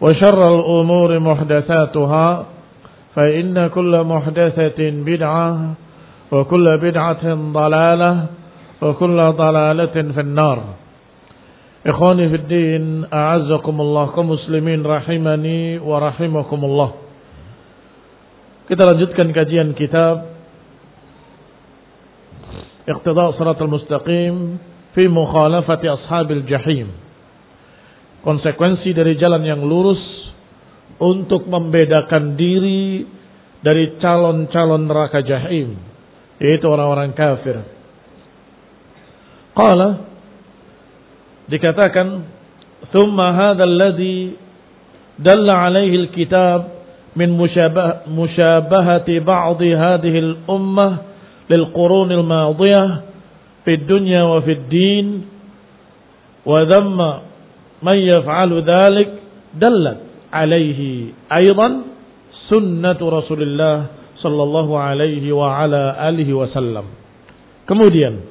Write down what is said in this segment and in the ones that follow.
وشر الأمور محدثاتها فإن كل محدثة بدعة وكل بدعة ضلالة وكل ضلالة في النار إخواني في الدين أعزكم الله كمسلمين رحمني ورحمكم الله Kita lanjutkan kajian kitab Iqtida Siratal Mustaqim fi mukhalafati ashabil jahim. Konsekuensi dari jalan yang lurus untuk membedakan diri dari calon-calon neraka jahim. Yaitu orang-orang kafir. Qala dikatakan thumma hadha alladhi dalla alaihi alkitab min musyabah, musyabahati ba'd hadhihi al-ummah lil qurun al-madiyah fi dunya wa din wa dhamma man yaf'alu dhalik dallat alaihi sunnatu Rasulullah sallallahu alaihi wa ala alihi wasallam. Kemudian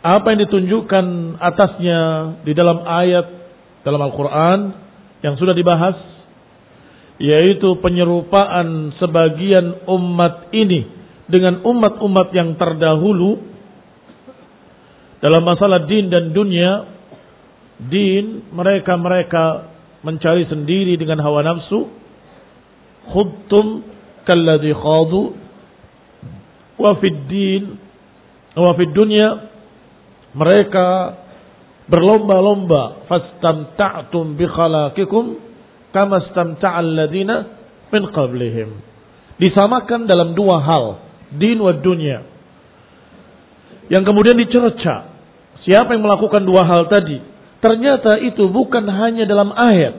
apa yang ditunjukkan atasnya di dalam ayat dalam Al-Qur'an yang sudah dibahas yaitu penyerupaan sebagian umat ini dengan umat-umat yang terdahulu dalam masalah din dan dunia din mereka-mereka mencari sendiri dengan hawa nafsu khudtum kalladhi khadu wa fid din wa fid dunya mereka berlomba-lomba fastamta'tum bi khalaqikum kama stamta'al ladina min qablihim. Disamakan dalam dua hal, din wa dunia. Yang kemudian dicerca. Siapa yang melakukan dua hal tadi? Ternyata itu bukan hanya dalam ayat.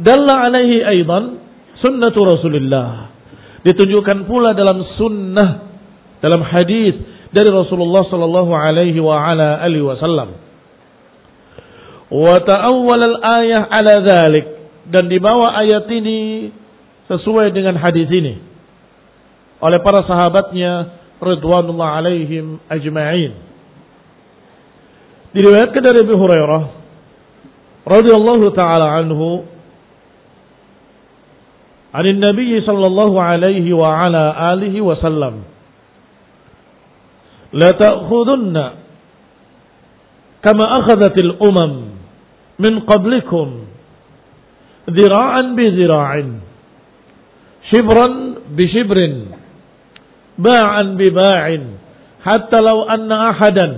Dalla alaihi aidan sunnatu Rasulullah. Ditunjukkan pula dalam sunnah dalam hadis dari Rasulullah sallallahu alaihi wa ala alihi wasallam. Wa ta'awwal al-ayah ala dhalik dan dibawa ayat ini sesuai dengan hadis ini oleh para sahabatnya radhiyallahu alaihim ajma'in. Diriwayatkan dari Abu Hurairah radhiyallahu taala anhu عن النبي صلى الله عليه وعلى آله وسلم. لا تأخذن كما أخذت الأمم من قبلكم ذراعا بذراع شبرا بشبر باعا بباع حتى لو أن أحدا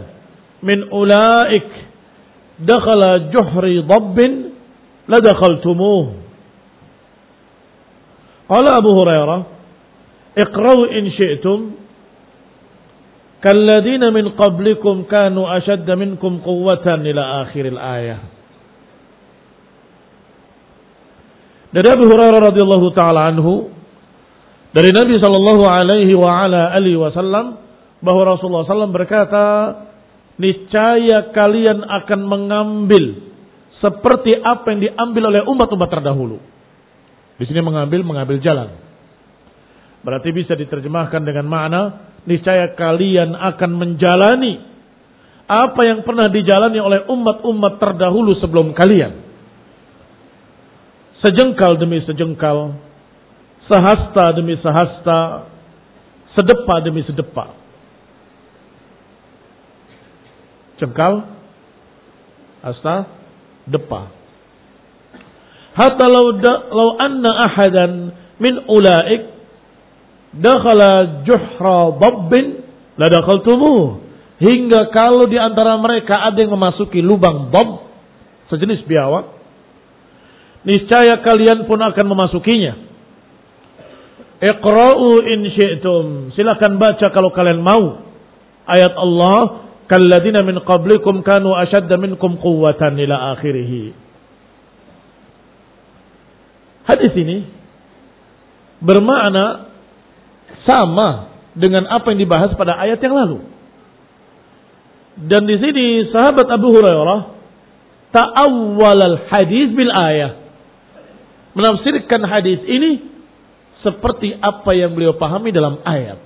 من أولئك دخل جحر ضب لدخلتموه قال أبو هريرة اقرأوا إن شئتم kalladina min qablikum kanu ashadda minkum quwwatan ila akhiril ayah. Dari Abu Hurairah radhiyallahu taala anhu dari Nabi sallallahu alaihi wa ala alihi wasallam bahwa Rasulullah SAW berkata, niscaya kalian akan mengambil seperti apa yang diambil oleh umat-umat terdahulu. Di sini mengambil mengambil jalan. Berarti bisa diterjemahkan dengan makna niscaya kalian akan menjalani apa yang pernah dijalani oleh umat-umat terdahulu sebelum kalian. Sejengkal demi sejengkal, sehasta demi sehasta, sedepa demi sedepa. Jengkal, hasta, depa. Hatta law, law anna ahadan min ulaik dakhala juhra dabbin la dakhaltumuh. Hingga kalau di antara mereka ada yang memasuki lubang dab sejenis biawak, niscaya kalian pun akan memasukinya. Iqra'u in syi'tum. Silakan baca kalau kalian mau. Ayat Allah, "Kalladzina min qablikum kanu ashadda minkum quwwatan" ila akhirih. Hadis ini bermakna sama dengan apa yang dibahas pada ayat yang lalu. Dan di sini sahabat Abu Hurairah ta'awwal al-hadis bil ayah menafsirkan hadis ini seperti apa yang beliau pahami dalam ayat.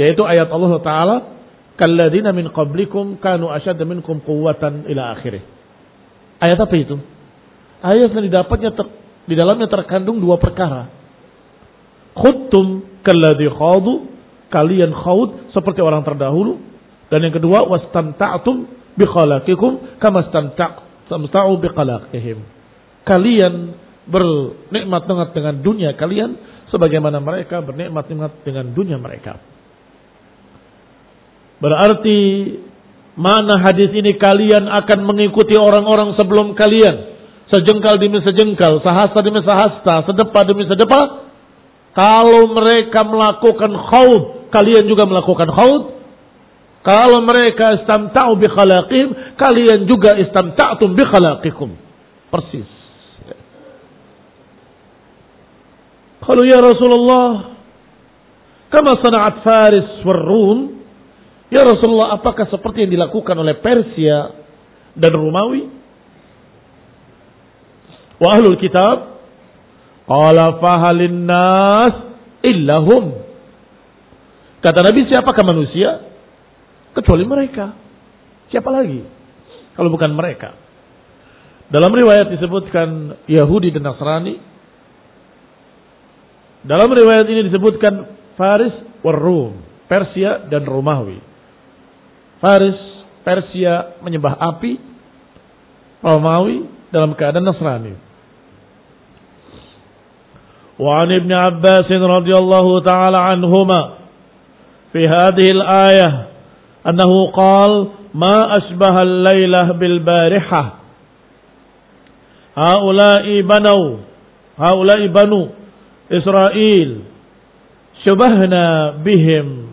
Yaitu ayat Allah Ta'ala, Kalladina min qablikum kanu asyadda minkum quwwatan ila akhirih. Ayat apa itu? Ayat yang didapatnya ter, di dalamnya terkandung dua perkara. Khuttum kalladhi khadu, kalian khawd seperti orang terdahulu. Dan yang kedua, wastamta'tum bi khalaqikum kama stamta'u bi khalaqihim. Kalian bernikmat-nikmat dengan dunia kalian sebagaimana mereka bernikmat-nikmat dengan dunia mereka. Berarti mana hadis ini kalian akan mengikuti orang-orang sebelum kalian. Sejengkal demi sejengkal, sahasta demi sahasta, sedepa demi sedepa. Kalau mereka melakukan khawd, kalian juga melakukan khawd. Kalau mereka istamta'u bi khalaqihim, kalian juga istamta'tum bi khalaqikum. Persis. Kalau ya Rasulullah, kama sana'at Faris wal Rum, ya Rasulullah apakah seperti yang dilakukan oleh Persia dan Romawi? Wa ahlul kitab, qala fahalin nas illahum. Kata Nabi, siapakah manusia? Kecuali mereka. Siapa lagi? Kalau bukan mereka. Dalam riwayat disebutkan Yahudi dan Nasrani dalam riwayat ini disebutkan Faris war Rum, Persia dan Romawi. Faris, Persia menyembah api, Romawi dalam keadaan Nasrani. وعن ابن عباس رضي الله تعالى عنهما في هذه الآية أنه قال ما أشبه الليلة بالبارحة هؤلاء بنوا هؤلاء بنوا Israel. Syabahna bihim.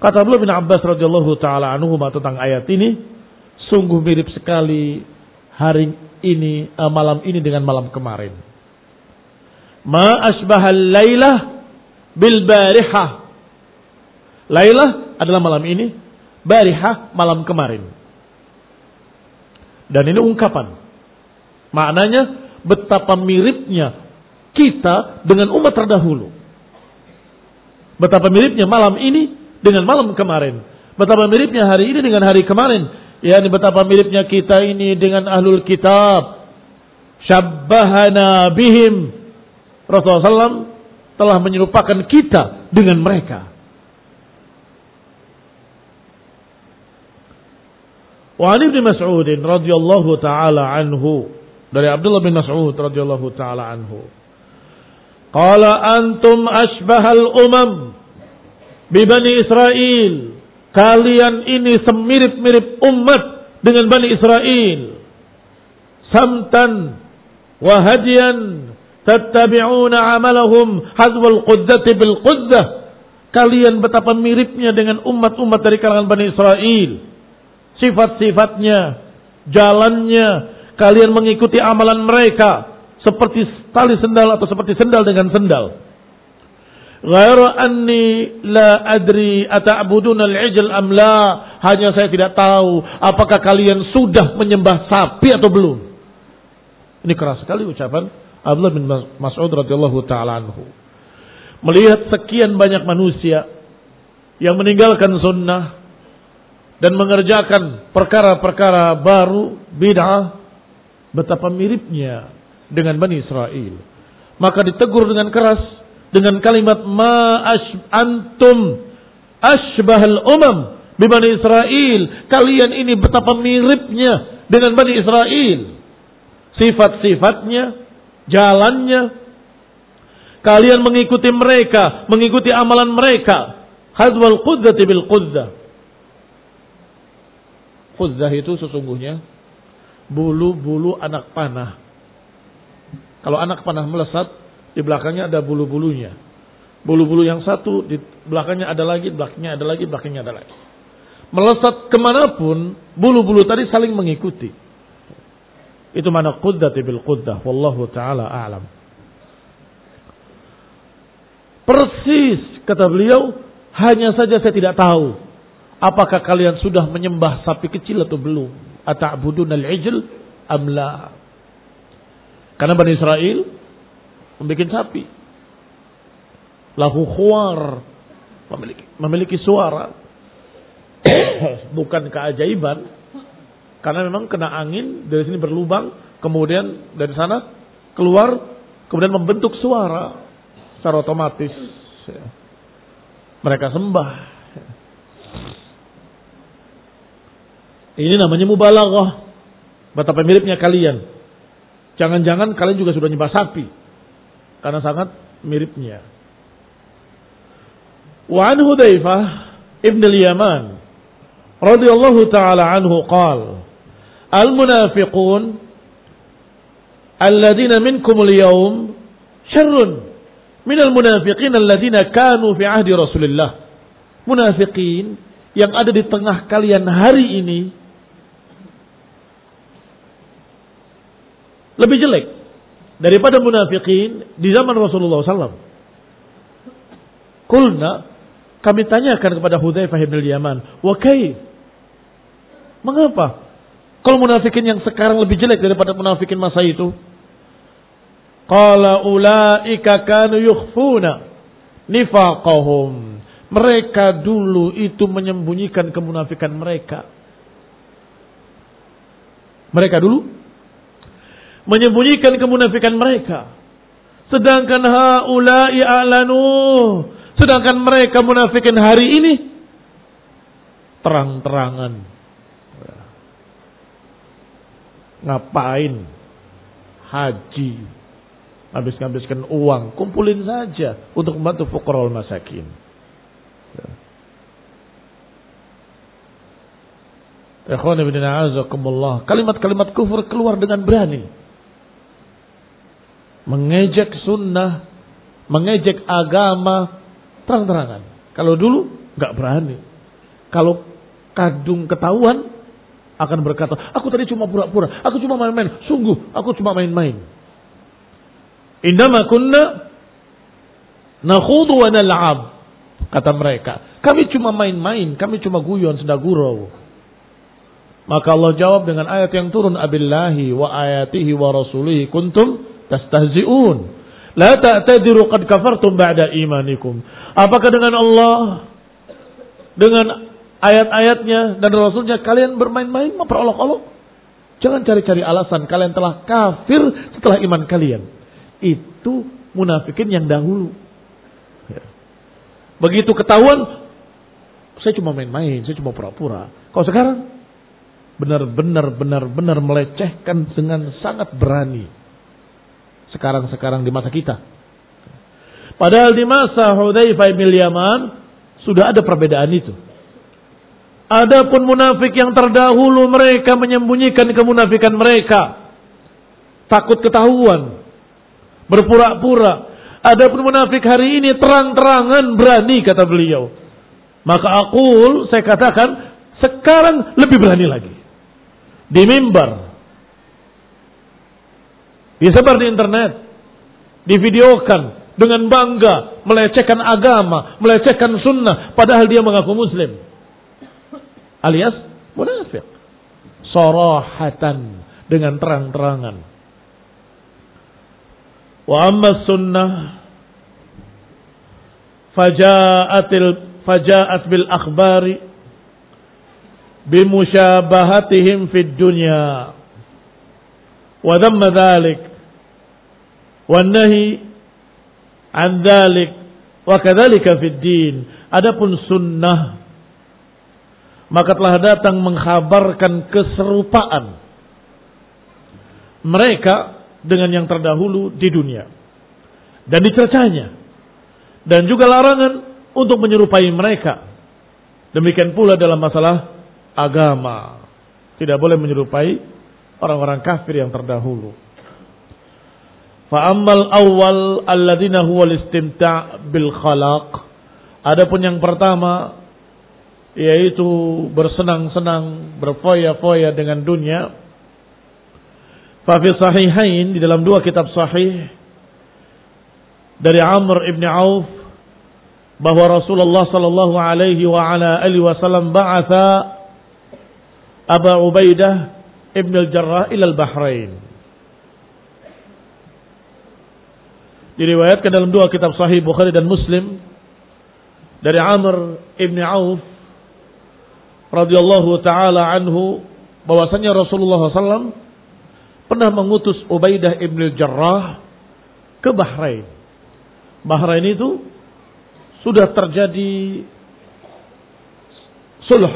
Kata Abdullah bin Abbas radhiyallahu taala anhu tentang ayat ini, sungguh mirip sekali hari ini uh, malam ini dengan malam kemarin. Ma asbahal lailah bil barihah. Lailah adalah malam ini, barihah malam kemarin. Dan ini ungkapan. Maknanya betapa miripnya kita dengan umat terdahulu. Betapa miripnya malam ini dengan malam kemarin. Betapa miripnya hari ini dengan hari kemarin. Ya, ini betapa miripnya kita ini dengan ahlul kitab. Syabbahana bihim. Rasulullah SAW telah menyerupakan kita dengan mereka. Wa an Ibnu Mas'ud radhiyallahu taala anhu dari Abdullah bin Mas'ud radhiyallahu taala anhu Qala antum asbahal umam bibani Israel. Kalian ini semirip-mirip umat dengan Bani Israel. Samtan wa hadiyan tattabi'una amalahum hazwal qudzati bil quddah. kalian betapa miripnya dengan umat-umat dari kalangan Bani Israel. Sifat-sifatnya, jalannya, kalian mengikuti amalan mereka seperti tali sendal atau seperti sendal dengan sendal. Ghairu anni la adri ata'buduna al-ijl am la. Hanya saya tidak tahu apakah kalian sudah menyembah sapi atau belum. Ini keras sekali ucapan Abdullah bin Mas'ud radhiyallahu taala anhu. Melihat sekian banyak manusia yang meninggalkan sunnah dan mengerjakan perkara-perkara baru bid'ah betapa miripnya dengan Bani Israel. Maka ditegur dengan keras dengan kalimat ma antum ashbahal umam bi Bani Israel. Kalian ini betapa miripnya dengan Bani Israel. Sifat-sifatnya, jalannya, Kalian mengikuti mereka, mengikuti amalan mereka. Hazwal qudzati bil qudzah. Qudzah itu sesungguhnya bulu-bulu anak panah. Kalau anak panah melesat, di belakangnya ada bulu-bulunya. Bulu-bulu yang satu, di belakangnya ada lagi, belakangnya ada lagi, belakangnya ada lagi. Melesat ke mana pun, bulu-bulu tadi saling mengikuti. Itu mana qudzati bil quddah. Wallahu ta'ala a'lam. Persis kata beliau, hanya saja saya tidak tahu apakah kalian sudah menyembah sapi kecil atau belum. Ata'budun al-ijl amla. Karena Bani Israel membuat sapi. Lahu khuar. Memiliki, memiliki suara. Bukan keajaiban. Karena memang kena angin, dari sini berlubang, kemudian dari sana keluar, kemudian membentuk suara secara otomatis mereka sembah. Ini namanya mubalaghah. Betapa miripnya kalian. Jangan-jangan kalian juga sudah nyembah sapi. Karena sangat miripnya. Wa an Hudzaifah ibn al-Yaman radhiyallahu taala anhu qala Al-munafiqun alladhina minkum al-yawm syarrun minal munafiqin alladzina kanu fi ahdi Rasulillah. Munafiqin yang ada di tengah kalian hari ini lebih jelek daripada munafiqin di zaman Rasulullah SAW. Kulna kami tanyakan kepada Hudzaifah bin Yaman, "Wa Mengapa? Kalau munafikin yang sekarang lebih jelek daripada munafikin masa itu? Qala ulaika kanu yukhfuna nifaqahum. Mereka dulu itu menyembunyikan kemunafikan mereka. Mereka dulu menyembunyikan kemunafikan mereka. Sedangkan haula'i a'lanu. Sedangkan mereka munafikin hari ini terang-terangan. Ngapain? Haji habis-habiskan uang, kumpulin saja untuk membantu fuqarul masakin. Kalimat-kalimat kufur keluar dengan berani. Mengejek sunnah, mengejek agama, terang-terangan. Kalau dulu nggak berani. Kalau kadung ketahuan akan berkata, aku tadi cuma pura-pura, aku cuma main-main. Sungguh, aku cuma main-main. Indama kunna nakhudu wa nal'ab. Kata mereka. Kami cuma main-main. Kami cuma guyon, sedang gurau. Maka Allah jawab dengan ayat yang turun. Abillahi wa ayatihi wa rasulihi kuntum tastahzi'un. La ta'tadiru qad kafartum ba'da imanikum. Apakah dengan Allah, dengan ayat-ayatnya dan rasulnya kalian bermain-main memperolok-olok? Jangan cari-cari alasan kalian telah kafir setelah iman kalian itu munafikin yang dahulu. Ya. Begitu ketahuan, saya cuma main-main, saya cuma pura-pura. Kalau sekarang benar-benar benar-benar melecehkan dengan sangat berani. Sekarang-sekarang di masa kita. Padahal di masa Hudzaifah bin Yaman sudah ada perbedaan itu. Adapun munafik yang terdahulu mereka menyembunyikan kemunafikan mereka. Takut ketahuan berpura-pura. Adapun munafik hari ini terang-terangan berani kata beliau. Maka aku saya katakan sekarang lebih berani lagi. Di mimbar. Disebar di internet. Divideokan dengan bangga melecehkan agama, melecehkan sunnah padahal dia mengaku muslim. Alias munafik. Sorahatan dengan terang-terangan. Wa amma sunnah faja'atil faja'at bil akhbari bimusyabahatihim fid dunya wa dhamma dhalik wan nahi an dhalik wa kadzalika fid din adapun sunnah maka telah datang mengkhabarkan keserupaan mereka dengan yang terdahulu di dunia. Dan dicercanya. Dan juga larangan untuk menyerupai mereka. Demikian pula dalam masalah agama. Tidak boleh menyerupai orang-orang kafir yang terdahulu. Fa'ammal awal alladina huwa istimta' bil khalaq. Adapun yang pertama yaitu bersenang-senang, berfoya-foya dengan dunia Fafi sahihain di dalam dua kitab sahih dari Amr ibn Auf bahwa Rasulullah sallallahu alaihi wa ala alihi wasallam ba'atha Abu Ubaidah ibn al-Jarrah ila al-Bahrain. Diriwayatkan dalam dua kitab sahih Bukhari dan Muslim dari Amr ibn Auf radhiyallahu taala anhu bahwasanya Rasulullah sallallahu pernah mengutus Ubaidah ibn Jarrah ke Bahrain. Bahrain itu sudah terjadi suluh.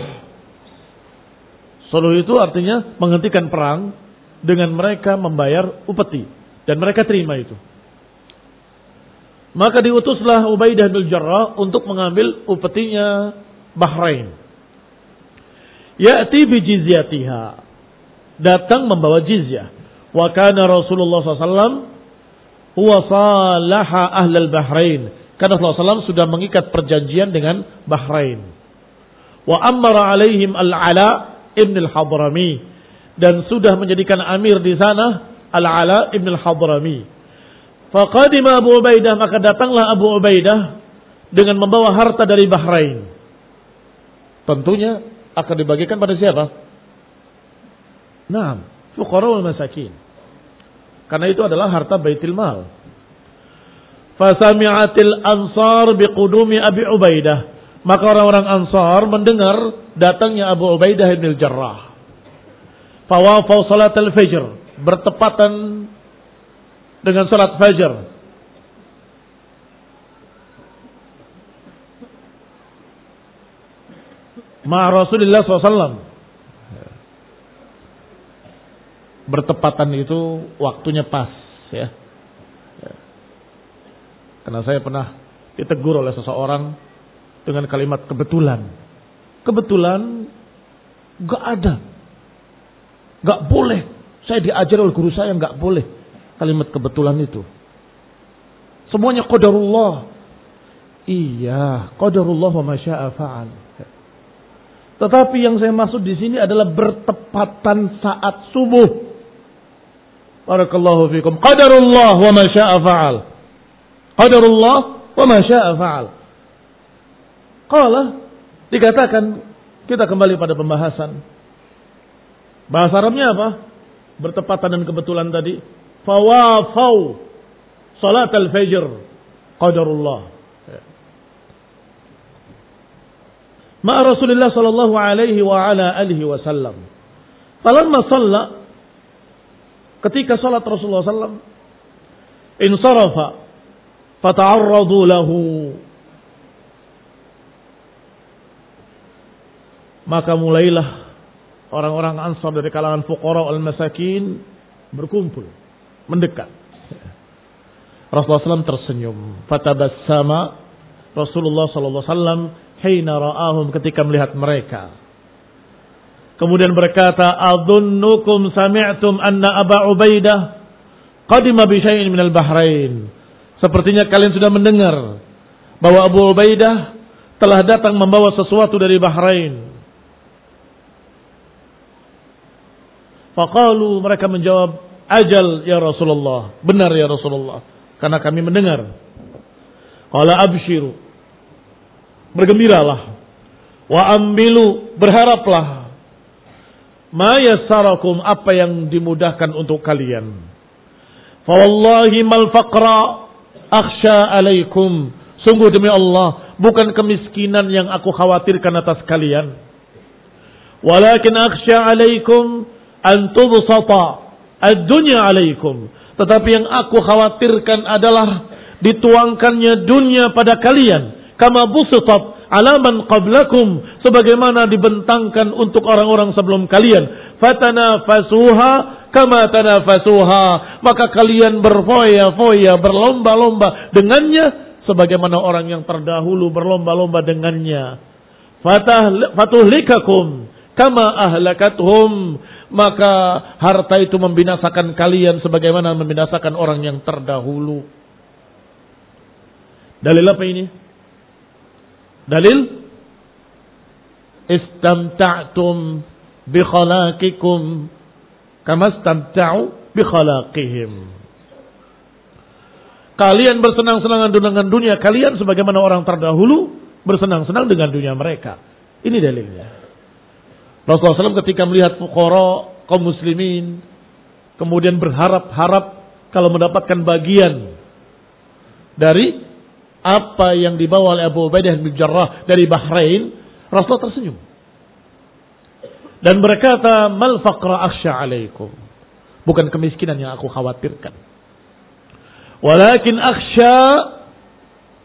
Suluh itu artinya menghentikan perang dengan mereka membayar upeti dan mereka terima itu. Maka diutuslah Ubaidah bin Jarrah untuk mengambil upetinya Bahrain. Ya'ti bi jizyatiha. Datang membawa jizyah. Wa kana Rasulullah SAW huwa salaha ahlal Bahrain. Karena Rasulullah SAW sudah mengikat perjanjian dengan Bahrain. Wa ammara alaihim al-ala ibn al-hadrami. Dan sudah menjadikan amir di sana al-ala ibn al-hadrami. Faqadima Abu Ubaidah, maka datanglah Abu Ubaidah dengan membawa harta dari Bahrain. Tentunya akan dibagikan pada siapa? Nah, fuqara wal masakin. Karena itu adalah harta baitil mal. Fasami'atil ansar biqudumi Abi Ubaidah. Maka orang-orang ansar mendengar datangnya Abu Ubaidah bin Jarrah. Fawafau salat al-fajr. Bertepatan dengan salat fajar. Ma Rasulullah SAW bertepatan itu waktunya pas ya. Karena saya pernah ditegur oleh seseorang dengan kalimat kebetulan. Kebetulan gak ada. Gak boleh. Saya diajar oleh guru saya gak boleh kalimat kebetulan itu. Semuanya qadarullah. Iya, qadarullah wa masya'a fa'al. Tetapi yang saya maksud di sini adalah bertepatan saat subuh. Barakallahu fikum. Qadarullah wa ma syaa fa'al. Qadarullah wa ma syaa fa'al. Qala dikatakan kita kembali pada pembahasan. Bahasa Arabnya apa? Bertepatan dan kebetulan tadi. Fawafau salat al-fajr. Qadarullah. Ma Rasulullah sallallahu alaihi wasallam. Falamma shalla Ketika salat Rasulullah SAW, insarafa fata'arradu lahu. Maka mulailah orang-orang ansar dari kalangan fuqara al-masakin berkumpul, mendekat. Rasulullah SAW tersenyum. Fatabassama Rasulullah SAW hina ra'ahum ketika melihat mereka. Kemudian berkata, "Adunnukum sami'tum anna Aba Ubaidah qadima bi syai'in minal Bahrain." Sepertinya kalian sudah mendengar bahwa Abu Ubaidah telah datang membawa sesuatu dari Bahrain. Faqalu mereka menjawab, "Ajal ya Rasulullah." Benar ya Rasulullah, karena kami mendengar. Qala abshiru. Bergembiralah. Wa ambilu, berharaplah. Ma yassarakum apa yang dimudahkan untuk kalian. Fa wallahi mal faqra akhsha alaikum. Sungguh demi Allah, bukan kemiskinan yang aku khawatirkan atas kalian. Walakin akhsha alaikum an tubsata ad-dunya alaikum. Tetapi yang aku khawatirkan adalah dituangkannya dunia pada kalian. Kama busitat alaman qablakum. Sebagaimana dibentangkan untuk orang-orang sebelum kalian. Fatana fasuha kama tanafasuha. Maka kalian berfoya-foya, berlomba-lomba dengannya. Sebagaimana orang yang terdahulu berlomba-lomba dengannya. Fatuhlikakum kama ahlakathum maka harta itu membinasakan kalian sebagaimana membinasakan orang yang terdahulu. Dalil apa ini? Dalil istamta'tum bi khalaqikum kama istamta'u bi khalaqihim. Kalian bersenang-senang dengan dunia kalian sebagaimana orang terdahulu bersenang-senang dengan dunia mereka. Ini dalilnya. Rasulullah SAW ketika melihat fukara kaum muslimin kemudian berharap-harap kalau mendapatkan bagian dari apa yang dibawa oleh Abu Ubaidah bin Jarrah dari Bahrain, Rasulullah tersenyum. Dan berkata, "Mal faqra akhsha alaikum." Bukan kemiskinan yang aku khawatirkan. Walakin akhsha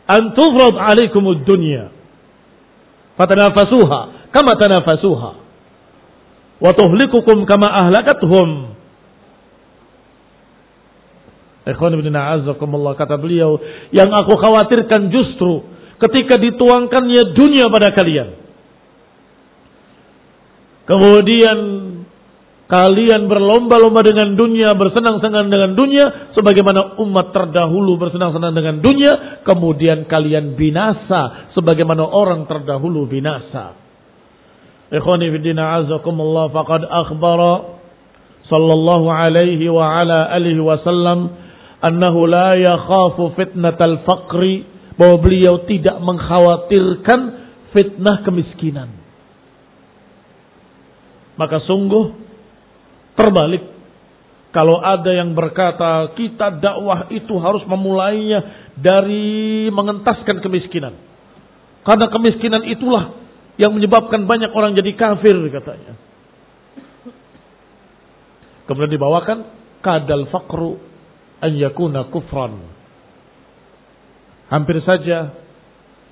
an tufrad alaikum ad-dunya. Fatanafasuha kama tanafasuha wa tuhlikukum kama ahlakathum. Ikhwan ibn a'azzakumullah kata beliau, yang aku khawatirkan justru ketika dituangkannya dunia pada kalian. Kemudian kalian berlomba-lomba dengan dunia, bersenang-senang dengan dunia, sebagaimana umat terdahulu bersenang-senang dengan dunia, kemudian kalian binasa, sebagaimana orang terdahulu binasa. Ikhwani fi din azakumullah faqad akhbara sallallahu alaihi wa ala alihi wasallam annahu la yakhafu fitnatal faqri bahwa beliau tidak mengkhawatirkan fitnah kemiskinan. Maka sungguh terbalik kalau ada yang berkata kita dakwah itu harus memulainya dari mengentaskan kemiskinan. Karena kemiskinan itulah yang menyebabkan banyak orang jadi kafir katanya. Kemudian dibawakan kadal fakru an yakuna kufran. Hampir saja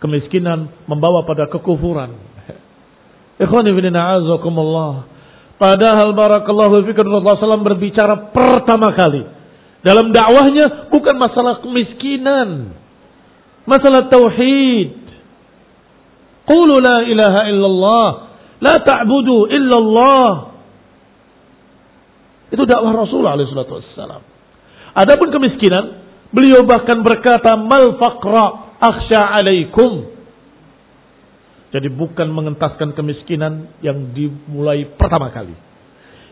kemiskinan membawa pada kekufuran. Ikhwani bin a'azakumullah. Padahal barakallahu fikir Rasulullah SAW berbicara pertama kali. Dalam dakwahnya bukan masalah kemiskinan. Masalah tauhid. Qulu la ilaha illallah. La ta'budu illallah. Itu dakwah Rasulullah SAW. Adapun kemiskinan, beliau bahkan berkata, Mal faqra akhsha alaikum. Jadi bukan mengentaskan kemiskinan yang dimulai pertama kali.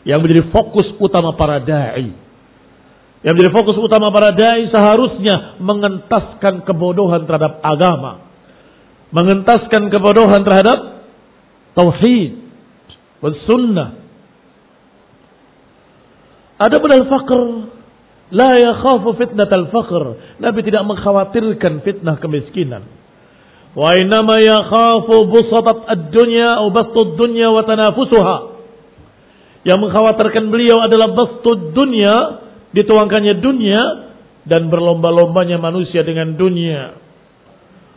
Yang menjadi fokus utama para da'i. Yang menjadi fokus utama para da'i seharusnya mengentaskan kebodohan terhadap agama mengentaskan kebodohan terhadap tauhid dan sunnah. Ada al fakr la yakhafu fitnat al-faqr. Nabi tidak mengkhawatirkan fitnah kemiskinan. Wa innama yakhafu busatat ad-dunya atau dunya wa tanafusuha. Yang mengkhawatirkan beliau adalah bastud dunya, dituangkannya dunia dan berlomba-lombanya manusia dengan dunia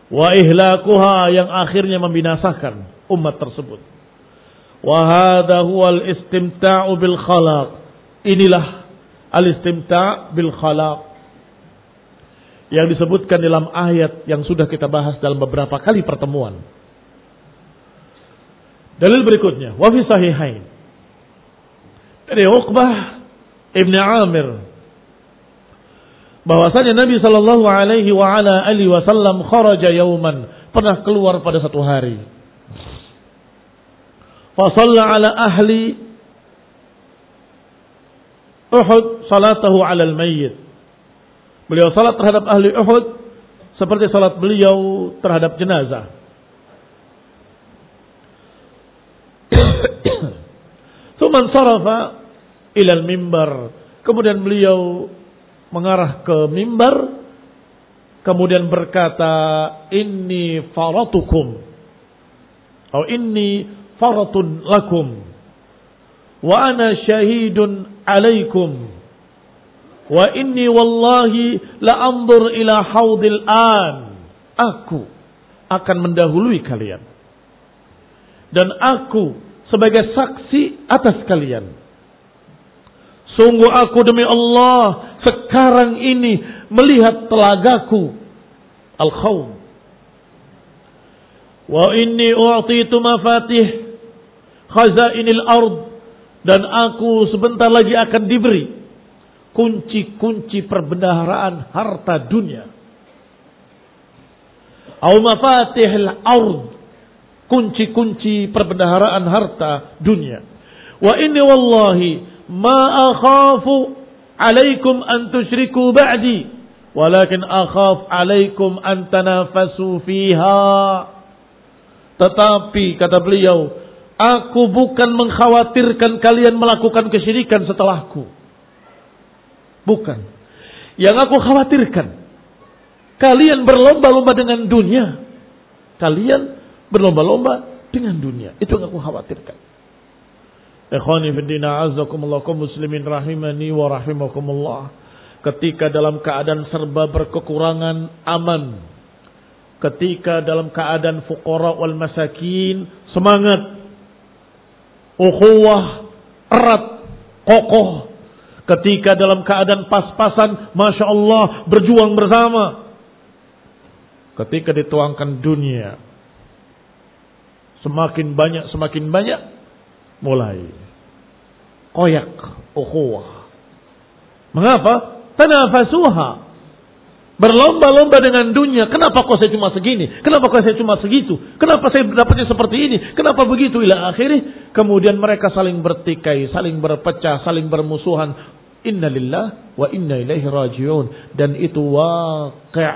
wa ihlakuha yang akhirnya membinasakan umat tersebut. Wa hadha huwa al-istimta'u bil khalaq. Inilah al-istimta' bil khalaq yang disebutkan dalam ayat yang sudah kita bahas dalam beberapa kali pertemuan. Dalil berikutnya, wa fi sahihain. Dari Uqbah Ibn Amir bahwasanya Nabi Shallallahu Alaihi wa ala Wasallam kharaja yauman pernah keluar pada satu hari. Fasalla ala ahli Uhud salatahu ala al-mayyit. Beliau salat terhadap ahli Uhud seperti salat beliau terhadap jenazah. Tuman sarafa ilal mimbar. Kemudian beliau mengarah ke mimbar. Kemudian berkata, Inni faratukum. Atau inni faratun lakum. Wa ana syahidun alaikum. Wa inni wallahi la andur ila haudil an. Aku akan mendahului kalian. Dan aku sebagai saksi atas kalian. Sungguh aku demi Allah sekarang ini melihat telagaku al-khawm. Wa inni u'titu mafatih khazainil ard dan aku sebentar lagi akan diberi kunci-kunci perbendaharaan harta dunia. Au mafatihil ard kunci-kunci perbendaharaan harta dunia. Wa inni wallahi ma akhafu alaikum an tusyriku ba'di walakin akhaf alaikum an tanafasu fiha. Tetapi kata beliau, aku bukan mengkhawatirkan kalian melakukan kesyirikan setelahku. Bukan. Yang aku khawatirkan kalian berlomba-lomba dengan dunia. Kalian berlomba-lomba dengan dunia. Itu yang aku khawatirkan. Ikhwani fiddina azakumullah muslimin rahimani wa rahimakumullah. Ketika dalam keadaan serba berkekurangan aman. Ketika dalam keadaan fuqara wal masakin semangat. Ukhuwah erat kokoh. Ketika dalam keadaan pas-pasan Masya Allah berjuang bersama. Ketika dituangkan dunia Semakin banyak, semakin banyak. Mulai. Koyak. Ukhuwah. Mengapa? Tanafasuha. Berlomba-lomba dengan dunia. Kenapa kok saya cuma segini? Kenapa kok saya cuma segitu? Kenapa saya dapatnya seperti ini? Kenapa begitu? Ila akhirnya. Kemudian mereka saling bertikai, saling berpecah, saling bermusuhan. Inna lillah wa inna ilaihi rajiun. Dan itu waqi'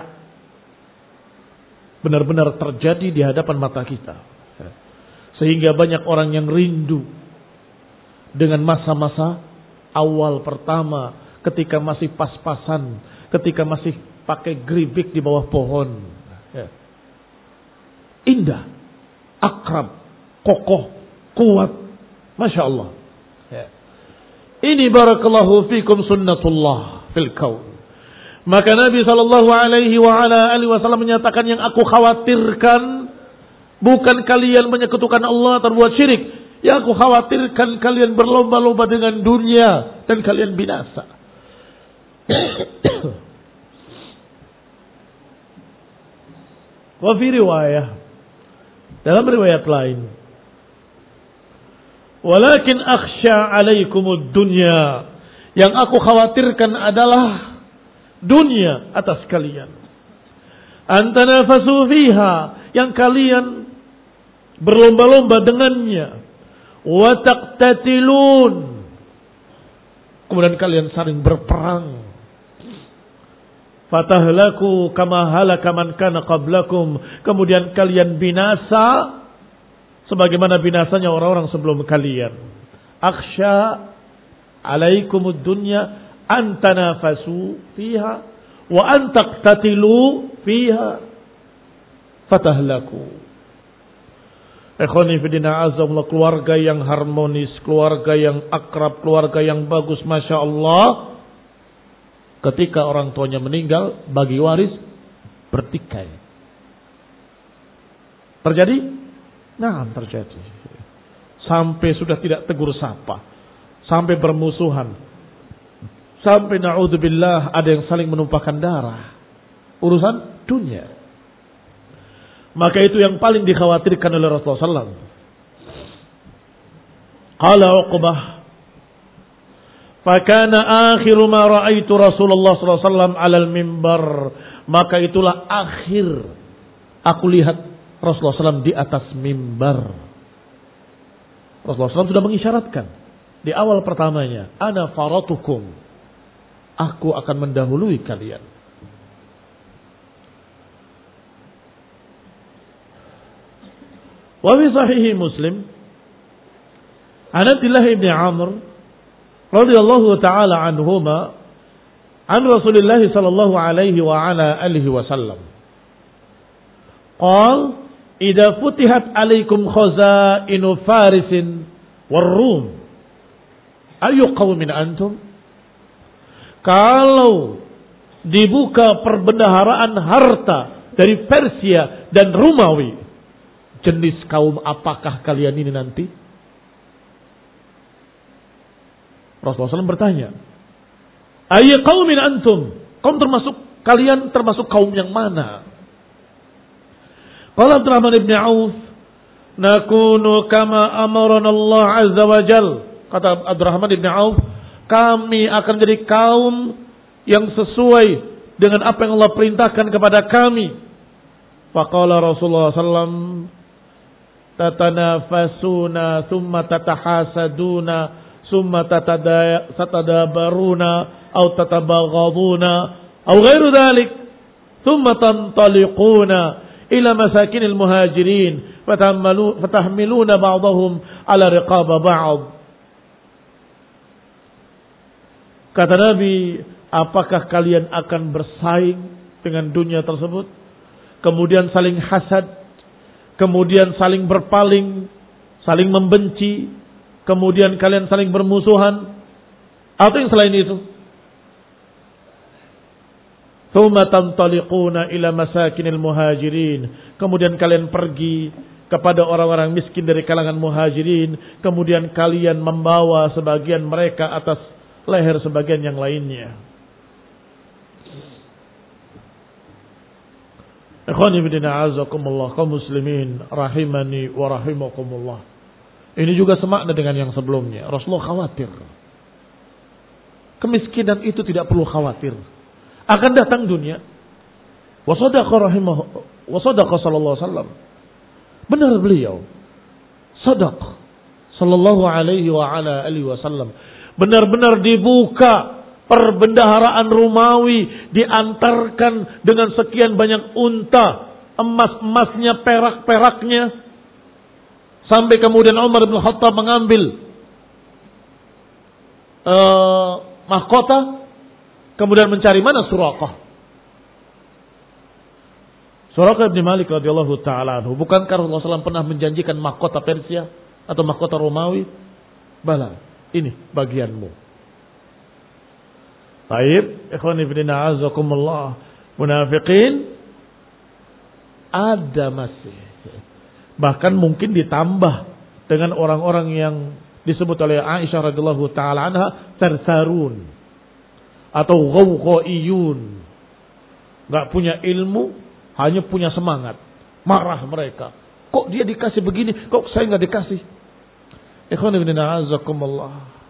benar-benar terjadi di hadapan mata kita. Sehingga banyak orang yang rindu dengan masa-masa awal pertama ketika masih pas-pasan, ketika masih pakai geribik di bawah pohon. Ya. Indah, akrab, kokoh, kuat. Masya Allah. Ya. Ini barakallahu fikum sunnatullah fil kaun. Maka Nabi Shallallahu Alaihi Wasallam menyatakan yang aku khawatirkan Bukan kalian menyekutukan Allah atau buat syirik. Yang aku khawatirkan kalian berlomba-lomba dengan dunia dan kalian binasa. Wa riwayah. Dalam riwayat lain. Walakin akhsha alaikumud dunya. Yang aku khawatirkan adalah dunia atas kalian. Antanafasu fiha. Yang kalian berlomba-lomba dengannya. Wataqtatilun. Kemudian kalian saling berperang. Fatahlaku kama halaka man kana qablakum. Kemudian kalian binasa sebagaimana binasanya orang-orang sebelum kalian. Akhsha alaikumud dunya antanafasu fiha wa antaqtatilu fiha fatahlaku. Ekhoni fidina azamullah keluarga yang harmonis, keluarga yang akrab, keluarga yang bagus, masya Allah. Ketika orang tuanya meninggal, bagi waris bertikai. Terjadi? Nah, terjadi. Sampai sudah tidak tegur sapa, sampai bermusuhan, sampai naudzubillah ada yang saling menumpahkan darah. Urusan dunia. Maka itu yang paling dikhawatirkan oleh Rasulullah SAW. Qala Uqbah Fakana akhiru ma ra'aitu Rasulullah wasallam 'alal mimbar. Maka itulah akhir aku lihat Rasulullah SAW di atas mimbar. Rasulullah SAW sudah mengisyaratkan di awal pertamanya, ana faratukum. Aku akan mendahului kalian. Wa fi Muslim An Abdullah Amr radhiyallahu taala anhuma an Rasulullah sallallahu alaihi wa ala alihi wasallam. Qal idza futihat alaikum khazainu farisin war rum ayu qaumin antum kalau dibuka perbendaharaan harta dari Persia dan Romawi jenis kaum apakah kalian ini nanti? Rasulullah SAW bertanya, Ayya qawmin antum? Kaum termasuk, kalian termasuk kaum yang mana? Qala Abdurrahman ibn Auf, Nakunu kama amaran Allah Azza wa Jal. Kata Abdurrahman ibn Auf, kami akan jadi kaum yang sesuai dengan apa yang Allah perintahkan kepada kami. Faqala Rasulullah SAW, tatanafasuna thumma tatahasaduna thumma tatadabaruna au tatabaghaduna au ghairu dhalik thumma tantaliquna ila masakinil muhajirin fatahmiluna ba'dahum ala riqaba ba'd kata Nabi apakah kalian akan bersaing dengan dunia tersebut? Kemudian saling hasad kemudian saling berpaling, saling membenci, kemudian kalian saling bermusuhan, atau yang selain itu. Ila masakinil muhajirin. Kemudian kalian pergi kepada orang-orang miskin dari kalangan muhajirin. Kemudian kalian membawa sebagian mereka atas leher sebagian yang lainnya. Ikhwan ibn a'azakumullah kaum muslimin rahimani wa rahimakumullah. Ini juga semakna dengan yang sebelumnya. Rasulullah khawatir. Kemiskinan itu tidak perlu khawatir. Akan datang dunia. Wa sadaqa rahimah wa sadaqa sallallahu wasallam. Benar beliau. Sadaq sallallahu alaihi wa ala alihi wasallam. Benar-benar dibuka perbendaharaan Romawi diantarkan dengan sekian banyak unta, emas-emasnya, perak-peraknya. Sampai kemudian Umar bin Khattab mengambil uh, mahkota, kemudian mencari mana Surakah. Surakah bin Malik radhiyallahu taala anhu, bukankah Rasulullah SAW pernah menjanjikan mahkota Persia atau mahkota Romawi? Bala, ini bagianmu. Baik, ikhwan ibn a'azakumullah. Munafiqin ada masih. Bahkan mungkin ditambah dengan orang-orang yang disebut oleh Aisyah radhiyallahu taala anha tersarun atau ghawqaiyun. Enggak punya ilmu, hanya punya semangat. Marah mereka. Kok dia dikasih begini, kok saya enggak dikasih? Ikhwan ibn a'azakumullah.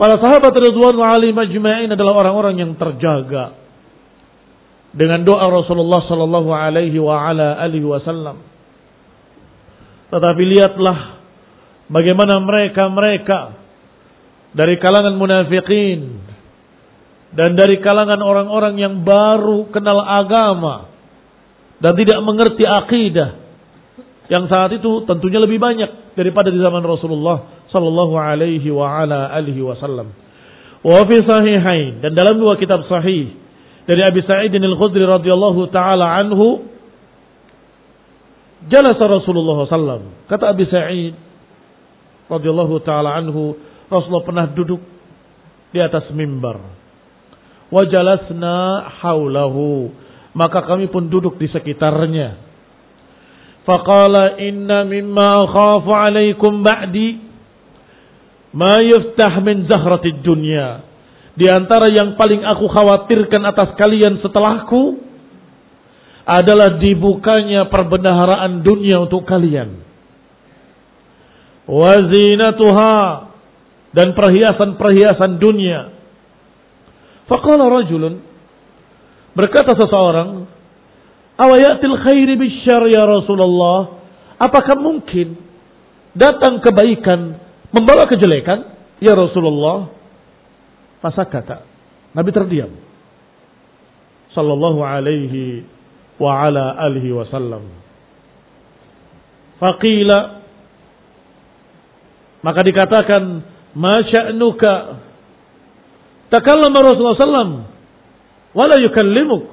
Para sahabat Ridwan Ali majma'in adalah orang-orang yang terjaga dengan doa Rasulullah sallallahu alaihi wa ala alihi wasallam. Tetapi lihatlah bagaimana mereka-mereka dari kalangan munafikin dan dari kalangan orang-orang yang baru kenal agama dan tidak mengerti akidah yang saat itu tentunya lebih banyak daripada di zaman Rasulullah sallallahu alaihi wa ala alihi wasallam. Wa fi sahihain dan dalam dua kitab sahih dari Abi Sa'id Al-Khudri radhiyallahu taala anhu jalasa Rasulullah sallam. Kata Abi Sa'id radhiyallahu taala anhu, Rasulullah pernah duduk di atas mimbar. Wa jalasna haulahu. Maka kami pun duduk di sekitarnya. Faqala inna mimma akhafu alaikum ba'di Ma yuftah min zahratid dunya. Di antara yang paling aku khawatirkan atas kalian setelahku adalah dibukanya perbendaharaan dunia untuk kalian. Wazinatuha dan perhiasan-perhiasan dunia. Faqala rajulun berkata seseorang, "Awayatil khairi bisyar ya Rasulullah?" Apakah mungkin datang kebaikan membawa kejelekan? Ya Rasulullah. Masa kata Nabi terdiam. Sallallahu alaihi wa ala alihi wasallam. Faqila maka dikatakan ma sya'nuka takallama Rasulullah sallam wala yukallimuk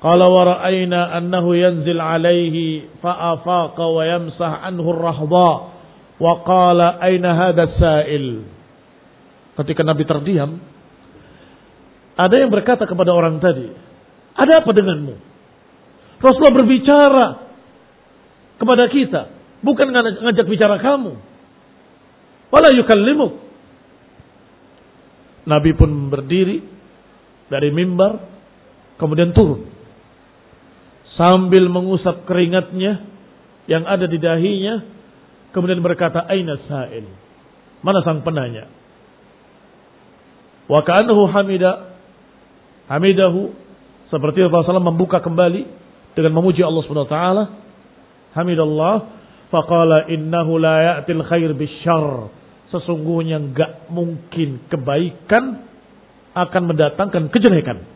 qala wa ra'ayna annahu yanzil alaihi fa'afaqa wa yamsah anhu ar-rahdha wa qala aina hadha sa'il ketika Nabi terdiam ada yang berkata kepada orang tadi ada apa denganmu Rasulullah berbicara kepada kita bukan ngajak bicara kamu Wala yukallimuk. Nabi pun berdiri dari mimbar, kemudian turun. Sambil mengusap keringatnya yang ada di dahinya, kemudian berkata, Aina sa'il? Mana sang penanya? Wa ka'annahu hamida, hamidahu, seperti Rasulullah SAW membuka kembali dengan memuji Allah SWT. Hamidallah, faqala innahu la ya'til khair bisyarr sesungguhnya nggak mungkin kebaikan akan mendatangkan kejelekan.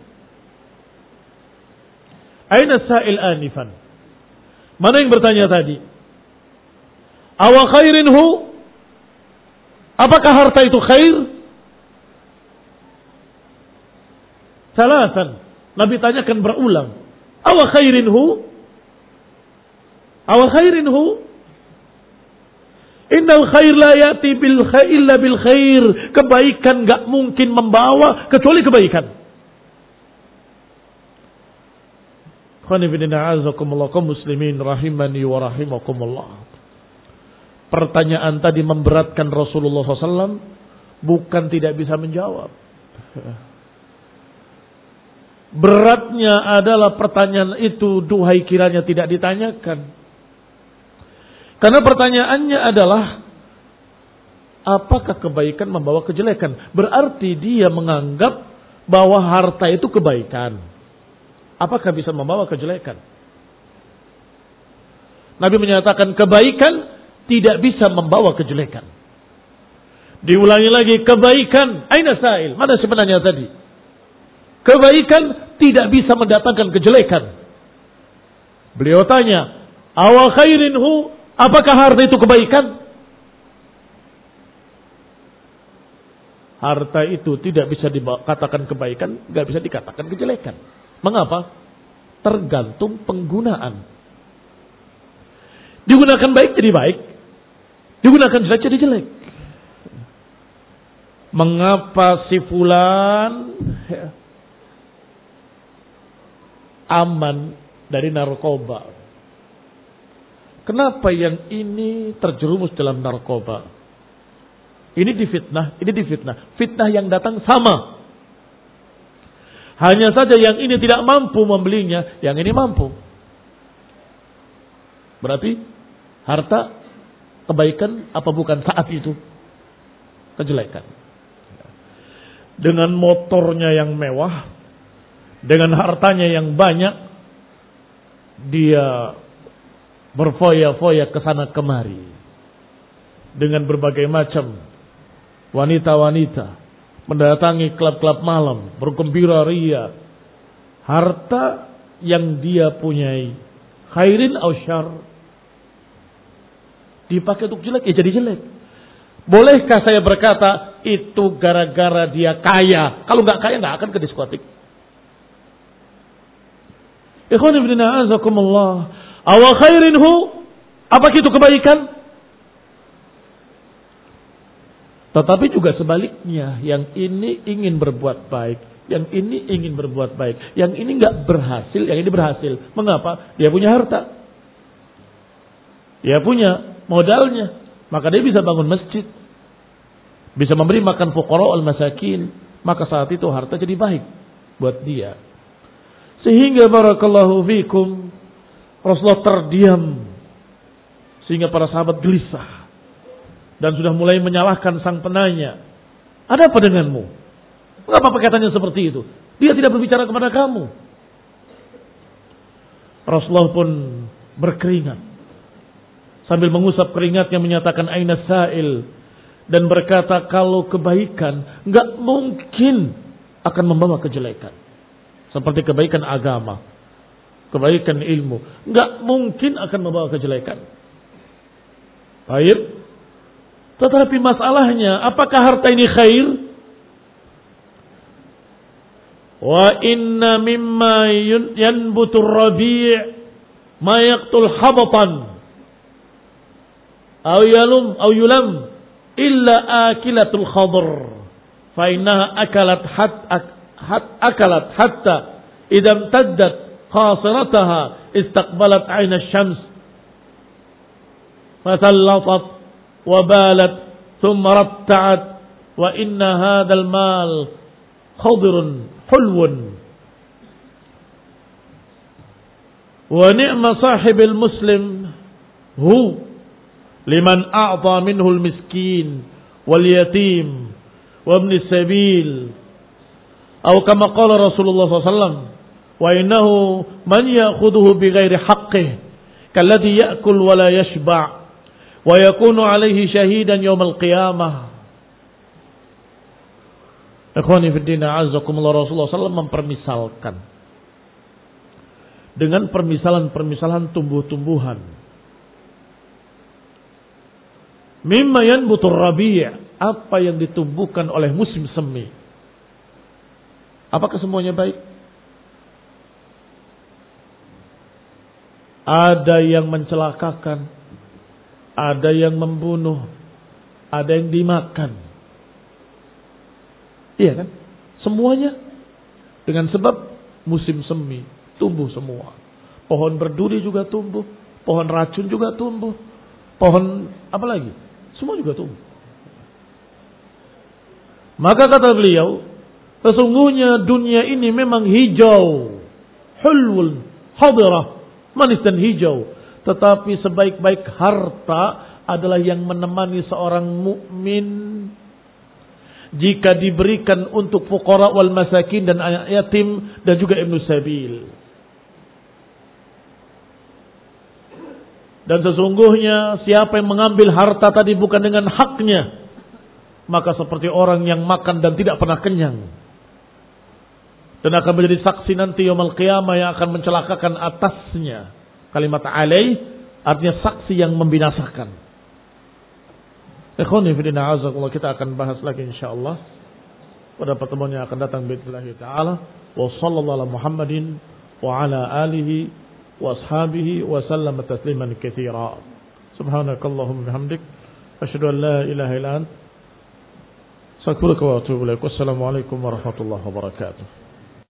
Aina sa'il anifan? Mana yang bertanya tadi? Awa khairin hu? Apakah harta itu khair? Salasan. Nabi tanyakan berulang. Awa khairin hu? Awa khairin hu? Innal khair la yati bil khair illa bil khair. Kebaikan gak mungkin membawa kecuali kebaikan. kaum muslimin rahimani wa rahimakumullah. Pertanyaan tadi memberatkan Rasulullah SAW bukan tidak bisa menjawab. Beratnya adalah pertanyaan itu duhai kiranya tidak ditanyakan. Karena pertanyaannya adalah apakah kebaikan membawa kejelekan? Berarti dia menganggap bahwa harta itu kebaikan. Apakah bisa membawa kejelekan? Nabi menyatakan kebaikan tidak bisa membawa kejelekan. Diulangi lagi kebaikan. Aina sa'il? Mana sebenarnya tadi? Kebaikan tidak bisa mendatangkan kejelekan. Beliau tanya, awal khairin hu Apakah harta itu kebaikan? Harta itu tidak bisa dikatakan kebaikan, nggak bisa dikatakan kejelekan. Mengapa? Tergantung penggunaan. Digunakan baik jadi baik, digunakan jelek jadi jelek. Mengapa si fulan aman dari narkoba? Kenapa yang ini terjerumus dalam narkoba? Ini difitnah, ini difitnah. Fitnah yang datang sama. Hanya saja yang ini tidak mampu membelinya, yang ini mampu. Berarti harta kebaikan apa bukan saat itu? Kejelekan. Dengan motornya yang mewah, dengan hartanya yang banyak, dia berfoya-foya ke sana kemari dengan berbagai macam wanita-wanita mendatangi klub-klub malam, bergembira ria. Harta yang dia punyai khairin au syar dipakai untuk jelek ya jadi jelek. Bolehkah saya berkata itu gara-gara dia kaya? Kalau nggak kaya nggak akan ke diskotik. Ikhwan ibn a'azakumullah. Awal khairin hu? Apa itu kebaikan? Tetapi juga sebaliknya, yang ini ingin berbuat baik, yang ini ingin berbuat baik, yang ini nggak berhasil, yang ini berhasil. Mengapa? Dia punya harta, dia punya modalnya, maka dia bisa bangun masjid, bisa memberi makan fukara al masakin, maka saat itu harta jadi baik buat dia. Sehingga barakallahu fikum Rasulullah terdiam sehingga para sahabat gelisah. dan sudah mulai menyalahkan sang penanya. Ada apa denganmu? Mengapa perkataannya seperti itu? Dia tidak berbicara kepada kamu. Rasulullah pun berkeringat. Sambil mengusap keringatnya menyatakan aina sa'il. Dan berkata kalau kebaikan nggak mungkin akan membawa kejelekan. Seperti kebaikan agama. Kebaikan ilmu. nggak mungkin akan membawa kejelekan. Baik. Tetapi masalahnya apakah harta ini khair? Wa inna mimma yanbutur rabi' ma yaqtul habatan أو يلم أو يلم إلا آكلة الخضر. فإنها أكلت حتى أكلت حتى إذا امتدت قاصرتها استقبلت عين الشمس. فتلطت وبالت ثم رتعت. وإن هذا المال خضر حلو. ونعم صاحب المسلم هو liman a'ta minhu al-miskin wal yatim wa ibn sabil. Atau kama qala Rasulullah SAW wa innahu man ya'khudhuhu bighairi haqqihi kalladhi ya'kul wa la yashba' wa yakunu alayhi shahidan yawm al-qiyamah Ikhwani fi din azakumullah Rasulullah SAW mempermisalkan. Dengan permisalan-permisalan tumbuh-tumbuhan Mimma yanbutur rabi' apa yang ditumbuhkan oleh musim semi. Apakah semuanya baik? Ada yang mencelakakan, ada yang membunuh, ada yang dimakan. Iya kan? Semuanya dengan sebab musim semi tumbuh semua. Pohon berduri juga tumbuh, pohon racun juga tumbuh, pohon apa lagi? Semua juga tumbuh. Maka kata beliau, sesungguhnya dunia ini memang hijau. Hulwul, hadirah, manis dan hijau. Tetapi sebaik-baik harta adalah yang menemani seorang mukmin jika diberikan untuk fukara wal masakin dan anak yatim dan juga ibnu sabil. Dan sesungguhnya siapa yang mengambil harta tadi bukan dengan haknya. Maka seperti orang yang makan dan tidak pernah kenyang. Dan akan menjadi saksi nanti yaumul qiyamah yang akan mencelakakan atasnya. Kalimat alaih artinya saksi yang membinasakan. Kita akan bahas lagi insyaallah pada pertemuan yang akan datang bismillah taala wa sallallahu ala Muhammadin wa ala alihi وأصحابه وسلم تسليما كثيرا. سبحانك اللهم وبحمدك أشهد أن لا إله إلا أنت. أستغفرك وأتوب إليك. والسلام عليكم ورحمة الله وبركاته.